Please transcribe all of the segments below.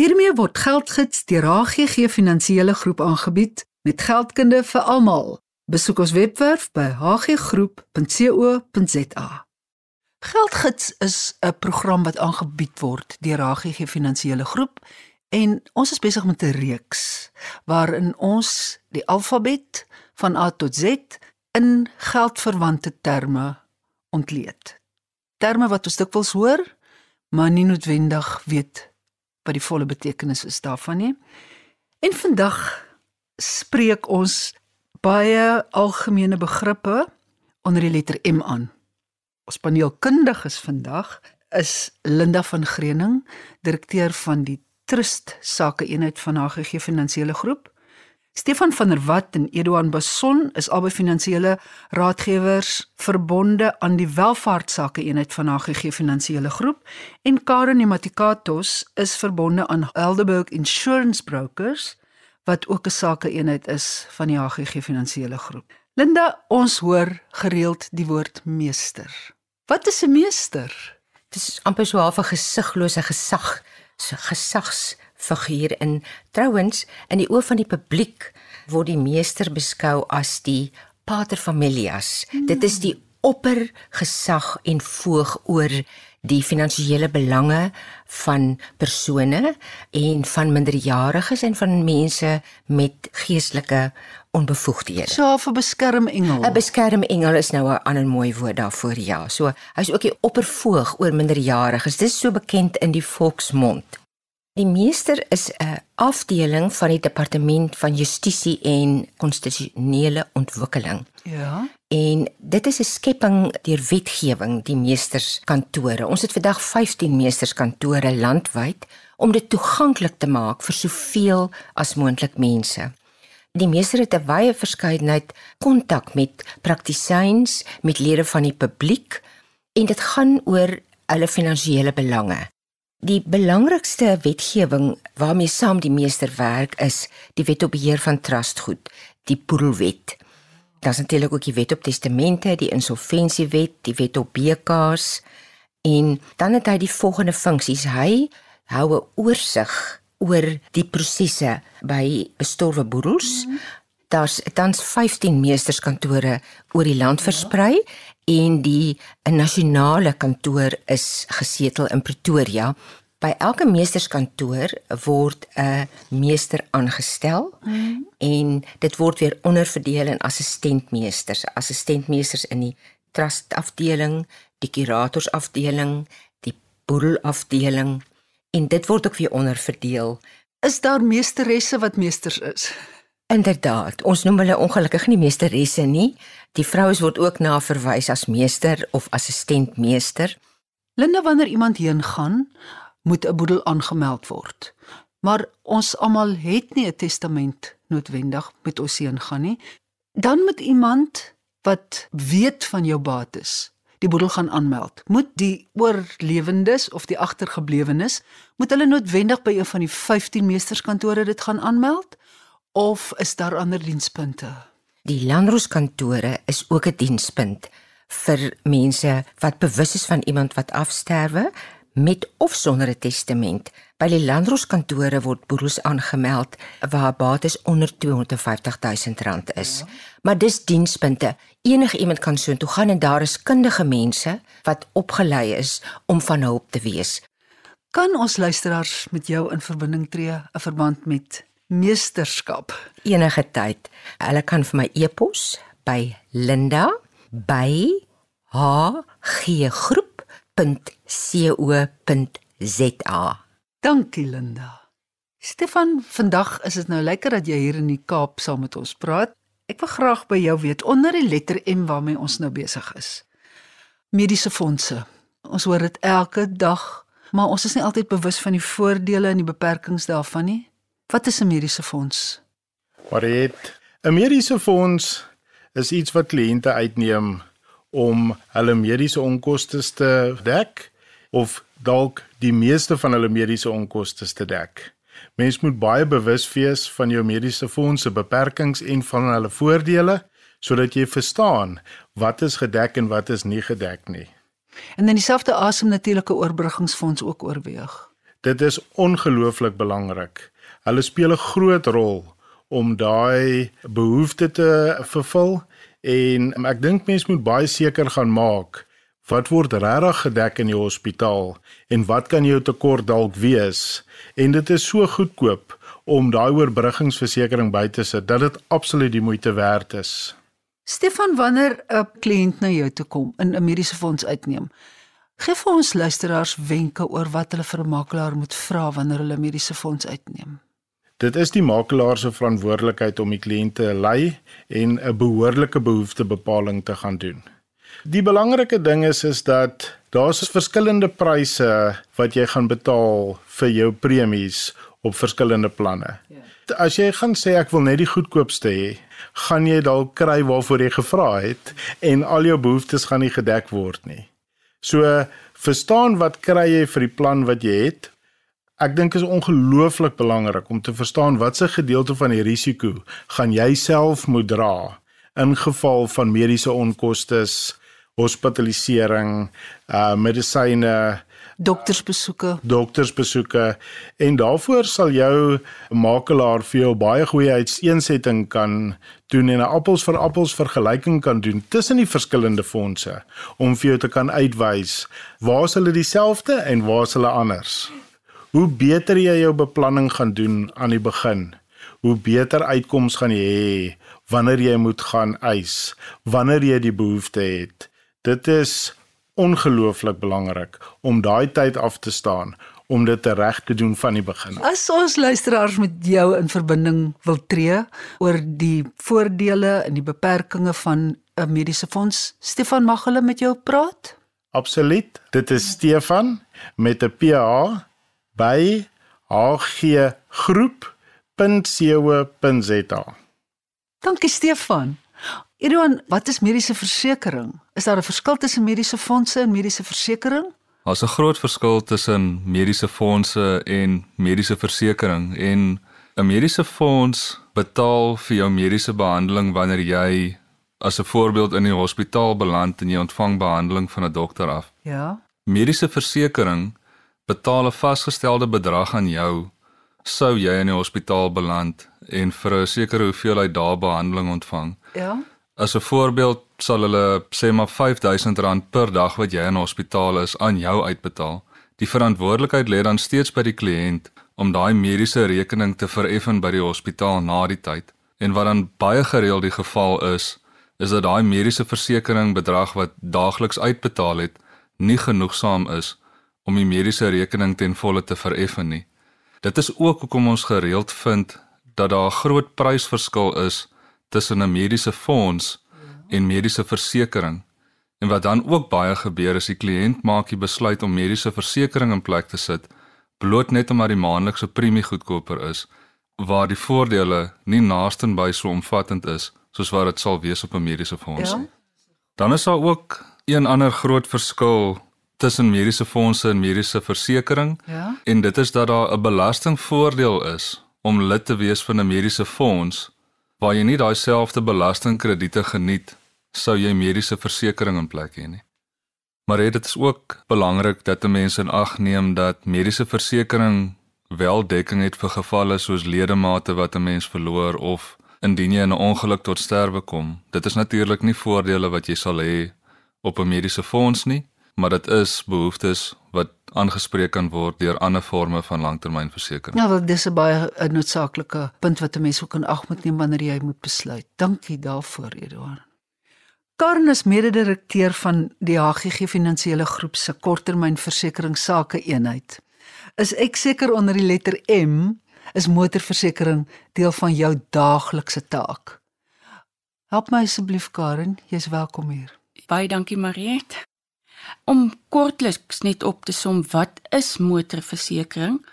Hiermee word geldgids deur HGG Finansiële Groep aangebied met geldkunde vir almal. Besoek ons webwerf by hggroep.co.za. Geldgids is 'n program wat aangebied word deur HGG Finansiële Groep en ons is besig met 'n reeks waarin ons die alfabet van A tot Z in geldverwante terme ontleed. Terme wat ons dikwels hoor, maar nie noodwendig weet wat die volle betekenis is daarvan nie. En vandag spreek ons baie algemene begrippe onder die letter M aan. Ons paneelkundiges vandag is Linda van Greuning, direkteur van die Trust Sake Eenheid van HGG Finansiële Groep. Stefan van der Walt en Eduan Bason is albei finansiële raadgewers verbonde aan die welvaartsake eenheid van HGG Finansiële Groep en Karen Nematikatos is verbonde aan Helderberg Insurance Brokers wat ook 'n sake eenheid is van die HGG Finansiële Groep. Linda, ons hoor gereeld die woord meester. Wat is 'n meester? Dit is amper so 'n gesiglose gesag, so gesags figuur in trouens in die oë van die publiek word die meester beskou as die pater familias. Hmm. Dit is die oppergesag en voog oor die finansiële belange van persone en van minderjariges en van mense met geestelike onbevoegdhede. So 'n beskermengel. 'n Beskermengel is nou 'n ander mooi woord daarvoor, ja. So hy's ook die oppervoog oor minderjariges. Dit is so bekend in die volksmond. Die meester is 'n afdeling van die departement van justisie en konstitusionele ontwikkeling. Ja. En dit is 'n skepping deur wetgewing, die meesterskantore. Ons het vandag 15 meesterskantore landwyd om dit toeganklik te maak vir soveel as moontlik mense. Die meester het 'n wye verskeidenheid kontak met praktisyns, met lede van die publiek en dit gaan oor hulle finansiële belange. Die belangrikste wetgewing waarmee saam die meester werk is die wet op beheer van trustgoed, die Poedelwet. Daar's natuurlik ook die wet op testamente, die insolventiewet, die wet op BKs en dan het hy die volgende funksies. Hy hou 'n oorsig oor die prosesse by bestorwe boedels. Mm -hmm. Daar's tans 15 meesterskantore oor die land versprei ja en die 'n nasionale kantoor is gesetel in Pretoria. By elke meesterskantoor word 'n meester aangestel mm. en dit word weer onderverdeel in assistentmeesters, assistentmeesters in die trust afdeling, die kurators afdeling, die boedel afdeling en dit word ook weer onderverdeel. Is daar meesteresse wat meesters is? Inderdaad, ons noem hulle ongelukkig nie meesteresse nie. Die vroue word ook na verwys as meester of assistentmeester. Linda wanneer iemand heen gaan, moet 'n boedel aangemeld word. Maar ons almal het nie 'n testament noodwendig met ons seun gaan nie. Dan moet iemand wat weet van jou bates die boedel gaan aanmeld. Moet die oorlewendes of die agtergeblewenes moet hulle noodwendig by een van die 15 meesterskantore dit gaan aanmeld of is daar ander dienspunte? Die landrooskantore is ook 'n dienspunt vir mense wat bewus is van iemand wat afsterwe met of sonder 'n testament. By die landrooskantore word boedels aangemeld waar bates onder 250 000 rand is. Ja. Maar dis dienspunte. Enige iemand kan so intoe gaan en daar is kundige mense wat opgelei is om van hulp te wees. Kan ons luisteraars met jou in verbinding tree 'n verband met meesterskap enige tyd. Hulle kan vir my e-pos by linda@hggroep.co.za. Dankie Linda. Stefan, vandag is dit nou lekker dat jy hier in die Kaap saam met ons praat. Ek wil graag by jou weet onder die letter M waarmee ons nou besig is. Mediese fondse. Ons hoor dit elke dag, maar ons is nie altyd bewus van die voordele en die beperkings daarvan nie. Wat is 'n mediese fonds? Maar dit 'n mediese fonds is iets wat kliënte uitneem om hulle mediese onkoste te dek of dalk die meeste van hulle mediese onkoste te dek. Mens moet baie bewus wees van jou mediese fonds se beperkings en van hulle voordele sodat jy verstaan wat is gedek en wat is nie gedek nie. En dan dieselfde asem natuurlike oorbruggingsfonds ook oorweeg. Dit is ongelooflik belangrik. Hulle speel 'n groot rol om daai behoefte te vervul en ek dink mense moet baie seker gaan maak wat word regtig gedek in die hospitaal en wat kan jou tekort dalk wees en dit is so goedkoop om daai oorbruggingsversekering by te sit dat dit absoluut die moeite werd is. Stefan, wanneer 'n kliënt na jou toe kom en 'n mediese fonds uitneem, gee vir ons luisteraars wenke oor wat hulle vir 'n makelaar moet vra wanneer hulle mediese fonds uitneem. Dit is die makelaar se verantwoordelikheid om die kliënt te lei en 'n behoorlike behoeftebepaling te gaan doen. Die belangrike ding is is dat daar's verskillende pryse wat jy gaan betaal vir jou premies op verskillende planne. Ja. As jy gaan sê ek wil net die goedkoopste hê, gaan jy dalk kry waarvoor jy gevra het en al jou behoeftes gaan nie gedek word nie. So verstaan wat kry jy vir die plan wat jy het? Ek dink is ongelooflik belangrik om te verstaan watse gedeelte van die risiko gaan jy self moet dra in geval van mediese onkoste, hospitalisering, uh medisyne, doktersbesoeke. doktersbesoeke. En daarvoor sal jou makelaar vir jou baie goeie uiteensetting kan doen en 'n appels vir appels vergelyking kan doen tussen die verskillende fondse om vir jou te kan uitwys waar is hulle dieselfde en waar is hulle anders hoe beter jy jou beplanning gaan doen aan die begin hoe beter uitkomste gaan jy hê wanneer jy moet gaan eis wanneer jy die behoefte het dit is ongelooflik belangrik om daai tyd af te staan om dit reg te doen van die begin. As ons luisteraars met jou in verbinding wil tree oor die voordele en die beperkings van 'n mediese fonds, Stefan mag hulle met jou praat? Absoluut. Dit is Stefan met 'n PH by hggroep.co.za. Dankie Stefan. Edouan, wat is mediese versekerings? Is daar 'n verskil tussen mediese fondse en mediese versekerings? Daar's 'n groot verskil tussen mediese fondse en mediese versekerings en 'n mediese fonds betaal vir jou mediese behandeling wanneer jy as 'n voorbeeld in die hospitaal beland en jy ontvang behandeling van 'n dokter af. Ja. Mediese versekerings betaal 'n vasgestelde bedrag aan jou sou jy in die hospitaal beland en vir 'n sekere hoeveelheid dae behandeling ontvang. Ja. As 'n voorbeeld sal hulle sê maar R5000 per dag wat jy in hospitaal is aan jou uitbetaal. Die verantwoordelikheid lê dan steeds by die kliënt om daai mediese rekening te vereffen by die hospitaal na die tyd. En wat dan baie gereeld die geval is, is dat daai mediese versekering bedrag wat daagliks uitbetaal het, nie genoegsaam is om die mediese rekening ten volle te vereffen nie. Dit is ook hoekom ons gereeld vind dat daar 'n groot prysverskil is tussen 'n mediese fonds en mediese versekering. En wat dan ook baie gebeur is die kliënt maak die besluit om mediese versekering in plek te sit bloot net omdat die maandelikse premie goedkoper is waar die voordele nie naaste by so omvattend is soos wat dit sal wees op 'n mediese fonds. Ja. Dan is daar ook een ander groot verskil tussen mediese fondse en mediese versekering. Ja. En dit is dat daar 'n belastingvoordeel is om lid te wees van 'n mediese fonds waar jy nie daai selfde belastingkrediete geniet sou jy mediese versekerings in plek hê nie. Maar dit is ook belangrik dat mense in ag neem dat mediese versekerings wel dekking het vir gevalle soos ledemate wat 'n mens verloor of indien jy in 'n ongeluk tot sterwe kom. Dit is natuurlik nie voordele wat jy sal hê op 'n mediese fonds nie, maar dit is behoeftes wat aangespreek kan word deur ander forme van langtermynversekering. Ja, wel dis 'n baie 'n noodsaaklike punt wat 'n mens ook in ag moet neem wanneer jy moet besluit. Dankie daarvoor, Eduard. Karen is mede-direkteur van die HGG Finansiële Groep se korttermynversekeringsake eenheid. Is ek seker onder die letter M is motorversekering deel van jou daaglikse taak. Help my asseblief Karen, jy's welkom hier. Baie dankie Mariet. Om kortliks net op te som, wat is motorversekering?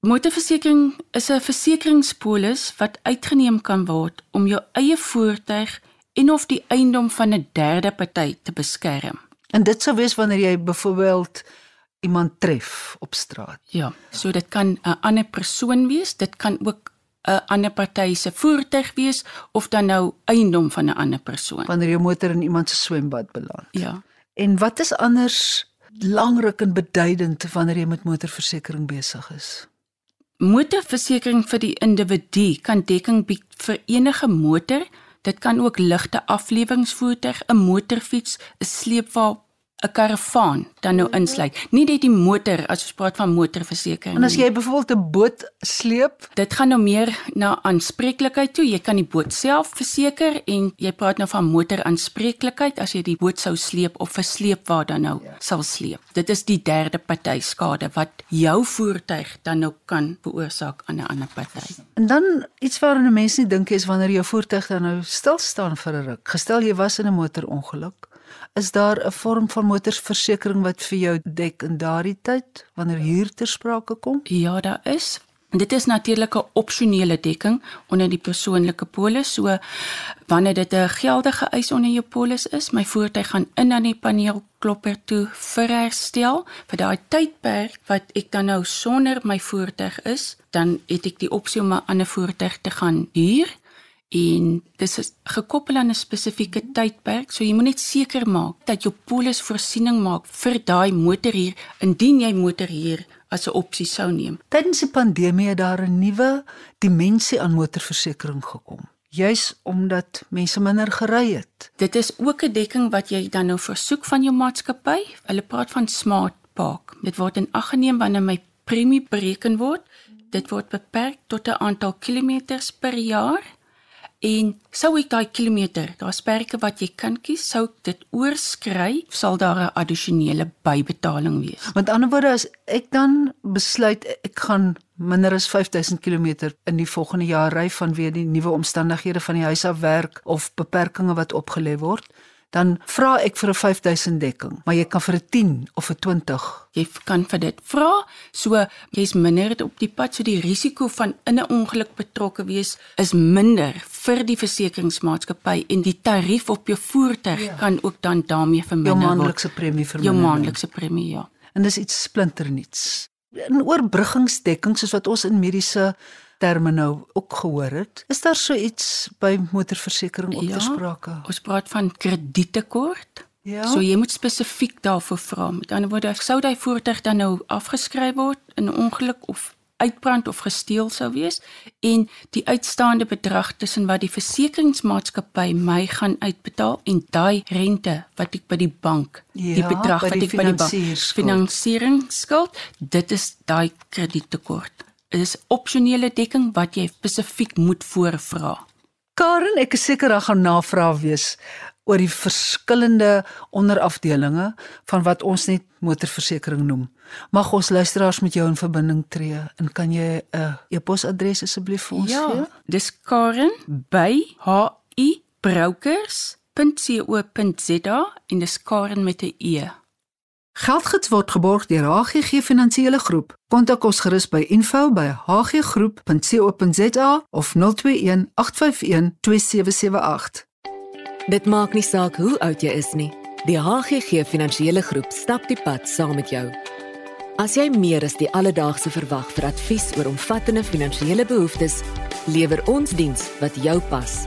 Motorversekering is 'n versekeringspolis wat uitgeneem kan word om jou eie voertuig en of die eiendom van 'n derde party te beskerm. En dit sou wees wanneer jy byvoorbeeld iemand tref op straat. Ja, so dit kan 'n ander persoon wees, dit kan ook 'n ander party se voertuig wees of dan nou eiendom van 'n ander persoon. Wanneer jou motor in iemand se swembad beland. Ja. En wat is anders belangrik en beduidend wanneer jy met motorversekering besig is? Motorversekering vir die individu kan dekking bied vir enige motor. Dit kan ook ligte afleweringsvoertuig, 'n motorfiets, 'n sleepwa 'n karavaan dan nou insluit. Nie net die motor as ons praat van motorversekering. En as jy byvoorbeeld 'n boot sleep, dit gaan nou meer na aanspreeklikheid toe. Jy kan die boot self verseker en jy praat nou van motoraanspreeklikheid as jy die boot sou sleep of versleep waar dan nou ja. sal sleep. Dit is die derde party skade wat jou voertuig dan nou kan veroorsaak aan 'n ander party. En dan iets waaraan mense nie dink is wanneer jou voertuig dan nou stil staan vir 'n ruk. Gestel jy was in 'n motorongeluk Is daar 'n vorm van motorversekering wat vir jou dek in daardie tyd wanneer huur ter sprake kom? Ja, daar is. Dit is natuurlik 'n opsionele dekking onder die persoonlike polis. So wanneer dit 'n geldige eis onder jou polis is, my voertuig gaan in aan die paneelklopper toe vir herstel vir daai tydperk wat ek dan nou sonder my voertuig is, dan het ek die opsie om 'n ander voertuig te gaan huur en dis is gekoppel aan 'n spesifieke tydperk. So jy moet net seker maak dat jou polis voorsiening maak vir daai motorhuur indien jy motorhuur as 'n opsie sou neem. Tydens die pandemie het daar 'n nuwe dimensie aan motorversekering gekom. Juis omdat mense minder gery het. Dit is ook 'n dekking wat jy dan nou versoek van jou maatskappy. Hulle praat van smart park. Dit word in ag geneem wanneer my premie bereken word. Dit word beperk tot 'n aantal kilometers per jaar En sou ek daai kilometer, daar's perke wat jy kan kies, sou dit oorskry, sal daar 'n addisionele bybetaling wees. Met ander woorde as ek dan besluit ek gaan minder as 5000 km in die volgende jaar ry vanweë die nuwe omstandighede van die huis af werk of beperkings wat opgelê word, dan vra ek vir 'n 5000 dekking, maar jy kan vir 'n 10 of 'n 20. Jy kan vir dit vra, so jy's minder op die pad, so die risiko van in 'n ongeluk betrokke wees is minder vir die versekeringsmaatskappy en die tarief op jou voertuig ja. kan ook dan daarmee verminder word. Jou maandelikse premie verminder. Jou maandelikse premie, ja. En dis iets splinternuuts. 'n Oorbruggingsdekking soos wat ons in mediese terme nou ook gehoor het. Is daar so iets by motorversekering op ja, te sprake? Ons praat van krediettekort. Ja. So jy moet spesifiek daarvoor vra. Met ander woorde, sou daai voertuig dan nou afgeskryf word in 'n ongeluk of uitbrand of gesteel sou wees en die uitstaande bedrag tussen wat die versekeringsmaatskappy my gaan uitbetaal en daai rente wat ek by die bank ja, die bedrag wat ek by die bank finansieringsskuld dit is daai krediettekort is opsionele dekking wat jy spesifiek moet voorvra. Karen, ek is seker daar gaan navraag wees oor die verskillende onderafdelings van wat ons net motorversekering noem. Mag ons luisteraars met jou in verbinding tree en kan jy 'n uh, e-posadres asseblief vir ons ja, gee? Dis Karen by hibrokers.co.za en dis Karen met 'n e. Geldgids word geborg deur HGG Finansiële Groep. Kontak ons gerus by info@hggroep.co.za of 021 851 2778. Dit maak nie saak hoe oud jy is nie. Die HGG Finansiële Groep stap die pad saam met jou. As jy meer as die alledaagse verwag vir advies oor omvattende finansiële behoeftes, lewer ons diens wat jou pas.